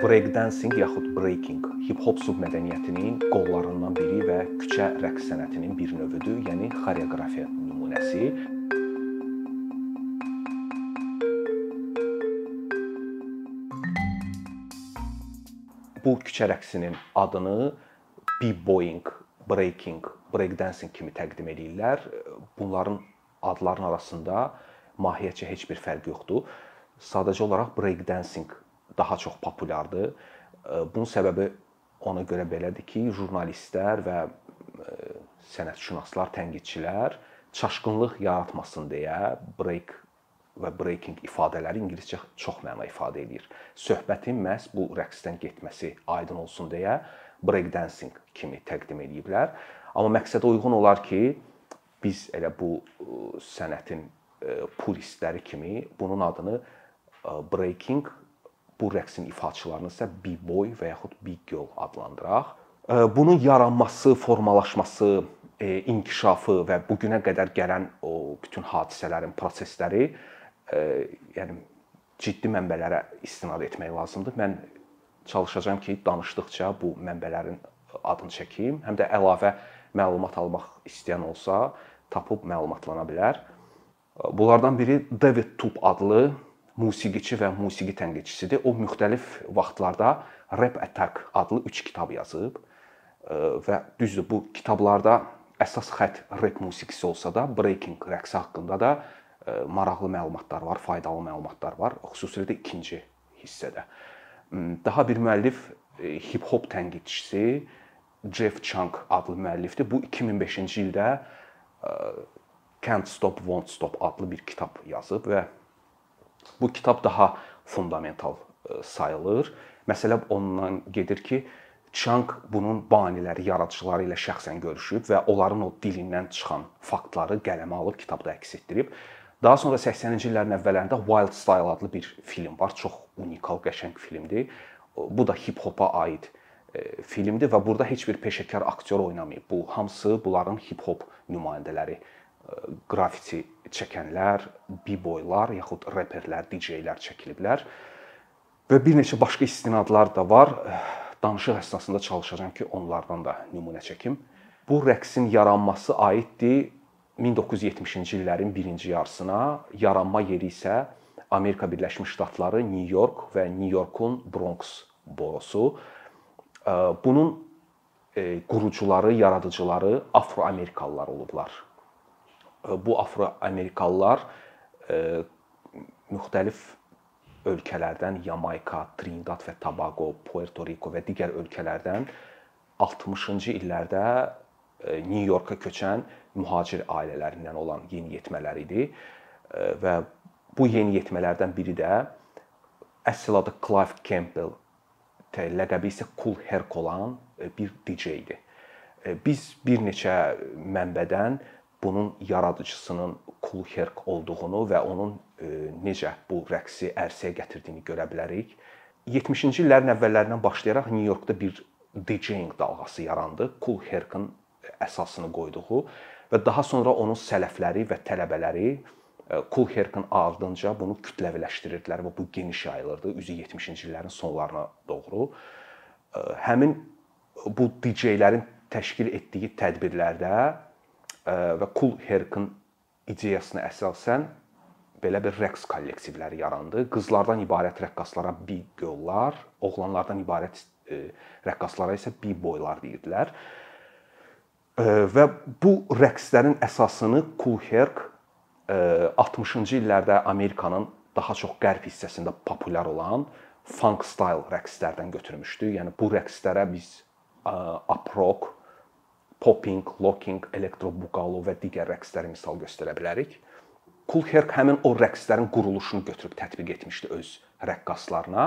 breakdancing yaxud breaking hip-hop submədəniyyətinin qollarından biri və küçə rəqs sənətinin bir növüdür, yəni xoreoqrafiya nümunəsi. Bu küçə rəqsinin adını b-boying, breaking, breakdancing kimi təqdim edirlər. Bunların adların arasında mahiyyətcə heç bir fərq yoxdur. Sadəcə olaraq breakdancing daha çox populyardır. Bunun səbəbi ona görə belədir ki, jurnalistlər və sənətşünaslar, tənqidçilər çaşqınlıq yaratmasın deyə break və breaking ifadələri ingiliscə çox məna ifadə edir. Söhbətin məhz bu rəqsdən getməsi aydın olsun deyə break dancing kimi təqdim ediblər. Amma məqsədə uyğun olar ki, biz elə bu sənətin puristləri kimi bunun adını breaking, bu rəqsin ifaçılarını isə b-boy və yaxud b-girl adlandıraq. Bunun yaranması, formalaşması, inkişafı və bu günə qədər gələn o bütün hadisələrin prosesləri yəni ciddi mənbələrə istinad etmək lazımdır. Mən çalışacağam ki, danışdıqca bu mənbələrin adını çəkim, həm də əlavə məlumat almaq istəyən olsa tapıb məlumatlana bilər. Bunlardan biri David Tub adlı musiqiçi və musiqi tənqidçisidir. O müxtəlif vaxtlarda Rap Attack adlı 3 kitab yazıb və düzdür bu kitablarda əsas xətt rep musiqisi olsa da, breaking rəqsi haqqında da maraqlı məlumatlar var, faydalı məlumatlar var, xüsusilə də ikinci hissədə. Daha bir müəllif hip-hop tənqidçisi Jeff Chang adlı müəllifdir. Bu 2005-ci ildə Can't Stop Won't Stop adlı bir kitab yazıb və bu kitab daha fundamental sayılır. Məsələ ondan gedir ki, Chang bunun baniləri, yaradıcıları ilə şəxsən görüşüb və onların o dilindən çıxan faktları qələmə alıb kitabda əks etdirib. Daha sonra 80-ci illərin əvvəllərində Wild Style adlı bir film var. Çox unikal, qəşəng filmdir. Bu da hip-hopa aid filmdir və burada heç bir peşəkar aktyor oynamayıb. Bu hamısı bunların hip-hop nümayəndələri, qrafiti çəkənlər, b-boylar yaxud reperlər, DJ-lər çəkiliblər. Və bir neçə başqa istinadlar da var. Danışıq əsnasında çalışacağam ki, onlardan da nümunə çəkim. Bu rəqsin yaranması aiddir 1970-ci illərin birinci yarısına, yaranma yeri isə Amerika Birləşmiş Ştatları, New York və New Yorkun Bronx borosu. Bunun qurucuları, yaradıcıları Afroamerikalılar olublar. Bu Afroamerikalılar müxtəlif ölkələrdən Yamayka, Trinidad və Tobago, Puerto Rico və digər ölkələrdən 60-cı illərdə New Yorka köçən mühacir ailələrindən olan yeniyetmələr idi və bu yeniyetmələrdən biri də əsl adı Clive Campbell, ləqəbi isə Cool Herc olan bir DJ idi. Biz bir neçə mənbədən bunun yaradıcısının Cool Herc olduğunu və onun necə bu rəqsi ərsəyə gətirdiyini görə bilərik. 70-ci illərin əvvəllərindən başlayaraq New Yorkda bir DJing dalğası yarandı. Cool Herc-in əsasını qoyduğu və daha sonra onun sələfləri və tələbələri e, Herc-in ardınca bunu kütləviləşdirirdilər və bu geniş yayılırdı üzü 70-ci illərin sonlarına doğru. E, həmin bu DJ-lərin təşkil etdiyi tədbirlərdə e, və Cool Herc-in ideyasına əsasən belə bir rəqs kollektivləri yarandı. Qızlardan ibarət rəqqaslara b-girllar, oğlanlardan ibarət rəqqaslara isə b-boylar deyirdilər və bu rəqslərin əsasını Cool Herc 60-cı illərdə Amerikanın daha çox qərb hissəsində populyar olan funk style rəqslərdən götürmüşdü. Yəni bu rəqslərə biz up-rock, popping, locking, elektro-buqalo və digər rəqsləri misal göstərə bilərik. Cool Herc həmin o rəqslərin quruluşunu götürüb tətbiq etmişdi öz rəqqaslarına.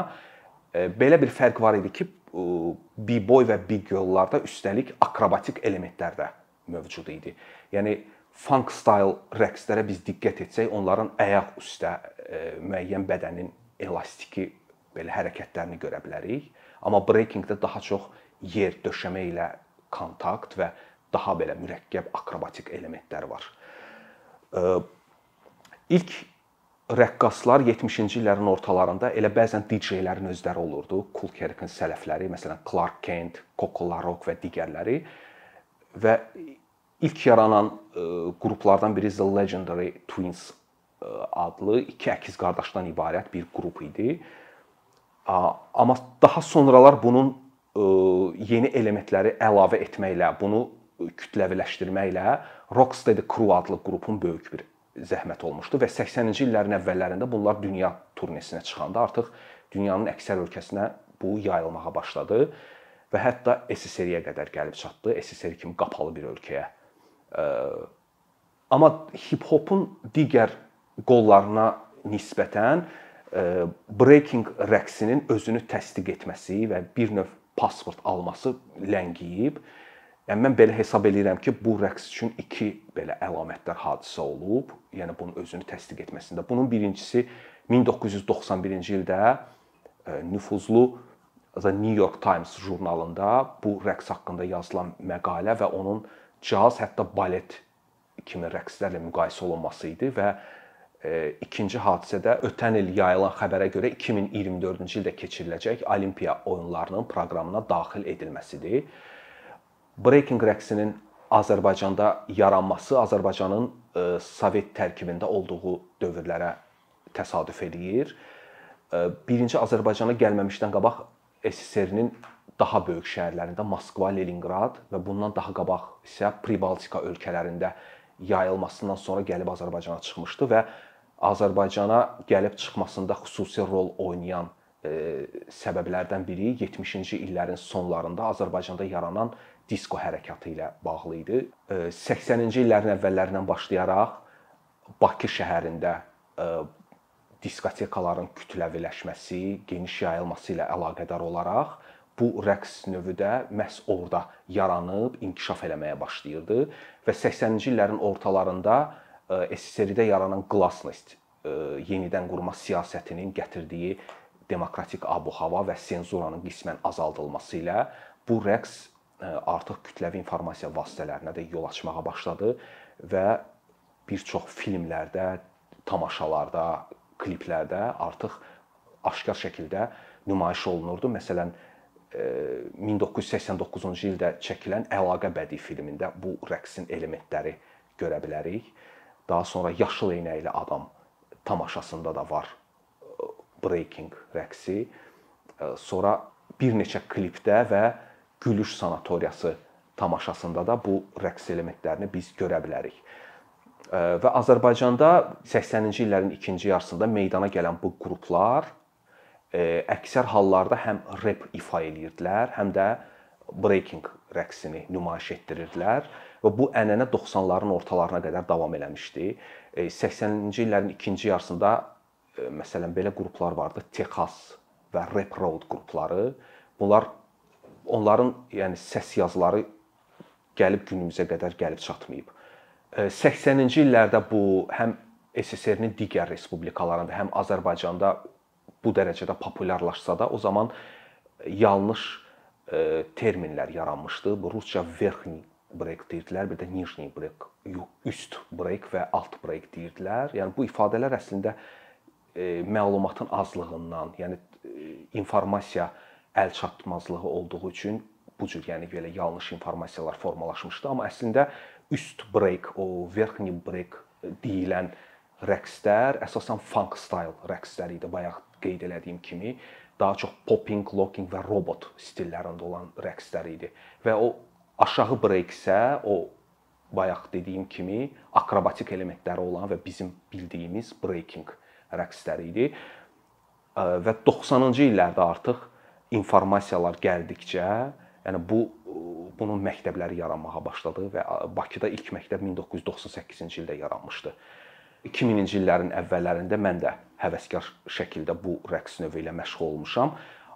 Belə bir fərq var idi ki, b-boy və b-girllarda üstəlik akrobatik elementlər də mövcud idi. Yəni funk style rəqslərə biz diqqət etsək, onların ayaq üstə e, müəyyən bədənin elastiki belə hərəkətlərini görə bilərik. Amma breakingdə daha çox yer, döşəmə ilə kontakt və daha belə mürəkkəb akrobatik elementlər var. İlk rəqqaslar 70-ci illərin ortalarında elə bəzən DJ-lərin özləri olurdu. Cool Herc-in sələfləri, məsələn Clark Kent, Coco LaRock və digərləri və ilk yaranan ə, qruplardan biri The Legendary Twins ə, adlı iki əkiz qardaşdan ibarət bir qrup idi. Amma daha sonralar bunun yeni elementləri əlavə etməklə, bunu kütləviləşdirməklə Rocksteady Crew adlı qrupun böyük bir zəhmət olmuşdu və 80-ci illərin əvvəllərində bunlar dünya turnesinə çıxanda artıq dünyanın əksər ölkəsinə bu yayılmağa başladı və hətta SSR-yə qədər gəlib çatdı. SSR kimi qapalı bir ölkəyə. Amma hip-hopun digər qollarına nisbətən breaking rəqsinin özünü təsdiq etməsi və bir növ pasport alması ləngiyib Yəni mən belə hesab eləyirəm ki, bu rəqs üçün iki belə əlamətdar hadisə olub. Yəni bunun özünü təsdiq etməsində. Bunun birincisi 1991-ci ildə e, nüfuzlu The New York Times jurnalında bu rəqs haqqında yazılan məqalə və onun caz, hətta balet kimi rəqslərlə müqayisə olunması idi və ikinci hadisə də ötən il yayılan xəbərə görə 2024-cü ildə keçiriləcək Olimpiya oyunlarının proqramına daxil edilməsidir breaking rəqsinin Azərbaycanda yaranması Azərbaycanın e, Sovet tərkibində olduğu dövrlərə təsadüf eləyir. E, birinci Azərbaycana gəlməmişdən qabaq SSR-nin daha böyük şəhərlərində Moskva, Leningrad və bundan daha qabaq isə Pribaltika ölkələrində yayılmasından sonra gəlib Azərbaycana çıxmışdı və Azərbaycana gəlib çıxmasında xüsusi rol oynayan e, səbəblərdən biri 70-ci illərin sonlarında Azərbaycanda yaranan disko hərəkatı ilə bağlı idi. 80-ci illərin əvvəllərindən başlayaraq Bakı şəhərində diskotekaların kütləviləşməsi, geniş yayılması ilə əlaqədar olaraq bu rəqs növü də məhz orada yaranıb, inkişaf eləməyə başlayırdı və 80-ci illərin ortalarında SSR-də yaranan glasnost yenidən qurma siyasətinin gətirdiyi demokratik abu-hava və senzuranın qismən azaldılması ilə bu rəqs artıq kütləvi informasiya vasitələrinə də yol açmağa başladı və bir çox filmlərdə, tamaşalarda, kliplərdə artıq aşkar şəkildə nümayiş olunurdu. Məsələn, 1989-cu ildə çəkilən Əlaqə bədii filmində bu rəqsin elementləri görə bilərik. Daha sonra Yaşıl eynəkli adam tamaşasında da var breaking rəqsi. Sonra bir neçə klipdə və Gülüş sanatoriyası tamaşasında da bu rəqs elementlərini biz görə bilərik. Və Azərbaycanda 80-ci illərin ikinci yarısında meydana gələn bu qruplar əksər hallarda həm rep ifa eləyirdilər, həm də breaking rəqsini nümayiş etdirirdilər və bu ənənə 90-ların ortalarına qədər davam eləmişdi. 80-ci illərin ikinci yarısında məsələn belə qruplar vardı, Texas və Rap Road qrupları. Bunlar onların yəni səs yazıları gəlib günümüzə qədər gəlib çatmayıb. 80-ci illərdə bu həm SSR-nin digər respublikalarında, həm Azərbaycanda bu dərəcədə populyarlaşsa da, o zaman yanlış terminlər yaranmışdı. Bu rusca verxni break deyirdilər, bir də nijni break, üst break və alt break deyirdilər. Yəni bu ifadələr əslində məlumatın azlığından, yəni informasiya əl çatmazlığı olduğu üçün bu cür yəni belə yanlış informasiyalar formalaşmışdı, amma əslində üst break, o verxni break deyilən rəqslər əsasən funk style rəqslər idi. Bayaq qeyd elədiyim kimi, daha çox popping, locking və robot stillərində olan rəqslər idi. Və o aşağı break isə o bayaq dediyim kimi akrobatik elementləri olan və bizim bildiyimiz breaking rəqsləri idi. Və 90-cı illərdə artıq informasiyalar gəldikcə, yəni bu bunun məktəbləri yaranmağa başladı və Bakıda ilk məktəb 1998-ci ildə yaranmışdı. 2000-ci illərin əvvəllərində mən də həvəskar şəkildə bu rəqs növü ilə məşğul olmuşam.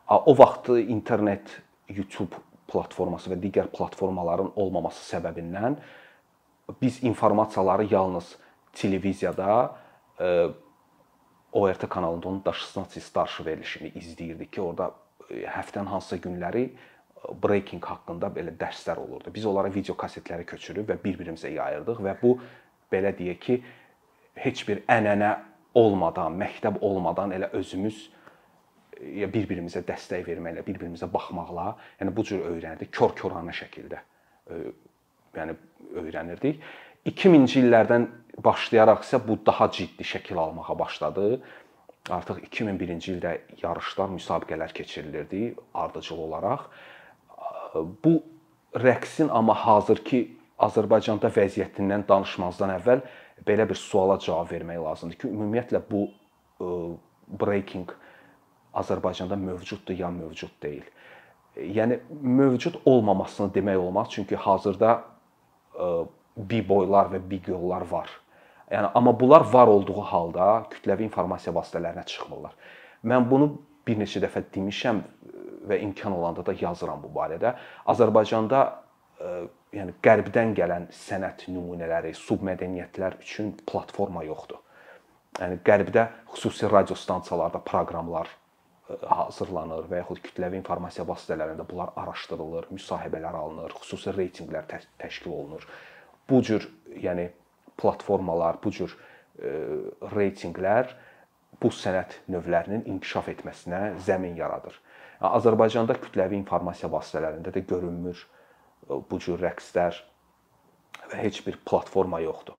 O vaxt internet, YouTube platforması və digər platformaların olmaması səbəbindən biz informasiyaları yalnız televiziyada ORT kanalında onun daşısına starşı verilişini izləyirdik ki, orada həftənin hansısa günləri e, breaking haqqında belə dərslər olurdu. Biz onlara video kasetləri köçürüb və bir-birimizə yayırdıq və bu belə deyək ki, heç bir ənənə olmadan, məktəb olmadan elə özümüz bir-birimizə dəstək verməklə, bir-birimizə baxmaqla, yəni bu cür öyrəndik, kör-körənə şəkildə. Yəni öyrənirdik. 2000-ci illərdən başlayaraq isə bu daha ciddi şəkil almağa başladı. Artıq 2001-ci ildə yarışlar, müsabiqələr keçirilirdi ardıcıl olaraq. Bu rəqsin amma hazırki Azərbaycanda vəziyyətindən danışmazdan əvvəl belə bir suala cavab vermək lazımdır ki, ümumiyyətlə bu breaking Azərbaycanda mövcuddur ya mövcud deyil. Yəni mövcud olmamasını demək olmaz, çünki hazırda b-boylar və b-girllar var. Yəni amma bunlar var olduğu halda kütləvi informasiya vasitələrinə çıxmırlar. Mən bunu bir neçə dəfə demişəm və imkan olanda da yazıram bu barədə. Azərbaycanda ə, yəni qərbdən gələn sənət nümunələri, submədəniyyətlər üçün platforma yoxdur. Yəni qərbdə xüsusi radio stansiyalarda proqramlar hazırlanır və yaxud kütləvi informasiya vasitələrində bunlar araşdırılır, müsahibələr alınır, xüsusi reytinqlər təşkil olunur. Bu cür, yəni platformalar, bu cür e, reytinqlər bu sənət növlərinin inkişaf etməsinə zəmin yaradır. Azərbaycanda kütləvi informasiya vasitələrində də görünmür bu cür rəqslər və heç bir platforma yoxdur.